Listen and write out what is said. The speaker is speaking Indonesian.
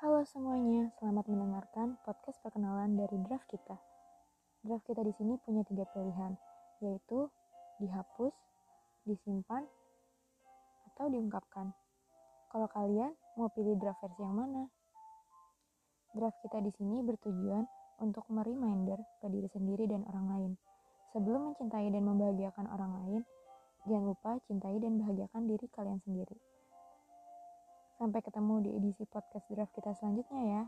Halo semuanya, selamat mendengarkan podcast perkenalan dari draft kita. Draft kita di sini punya tiga pilihan, yaitu dihapus, disimpan, atau diungkapkan. Kalau kalian mau pilih draft versi yang mana? Draft kita di sini bertujuan untuk mereminder ke diri sendiri dan orang lain. Sebelum mencintai dan membahagiakan orang lain, jangan lupa cintai dan bahagiakan diri kalian sendiri. Sampai ketemu di edisi podcast draft kita selanjutnya ya.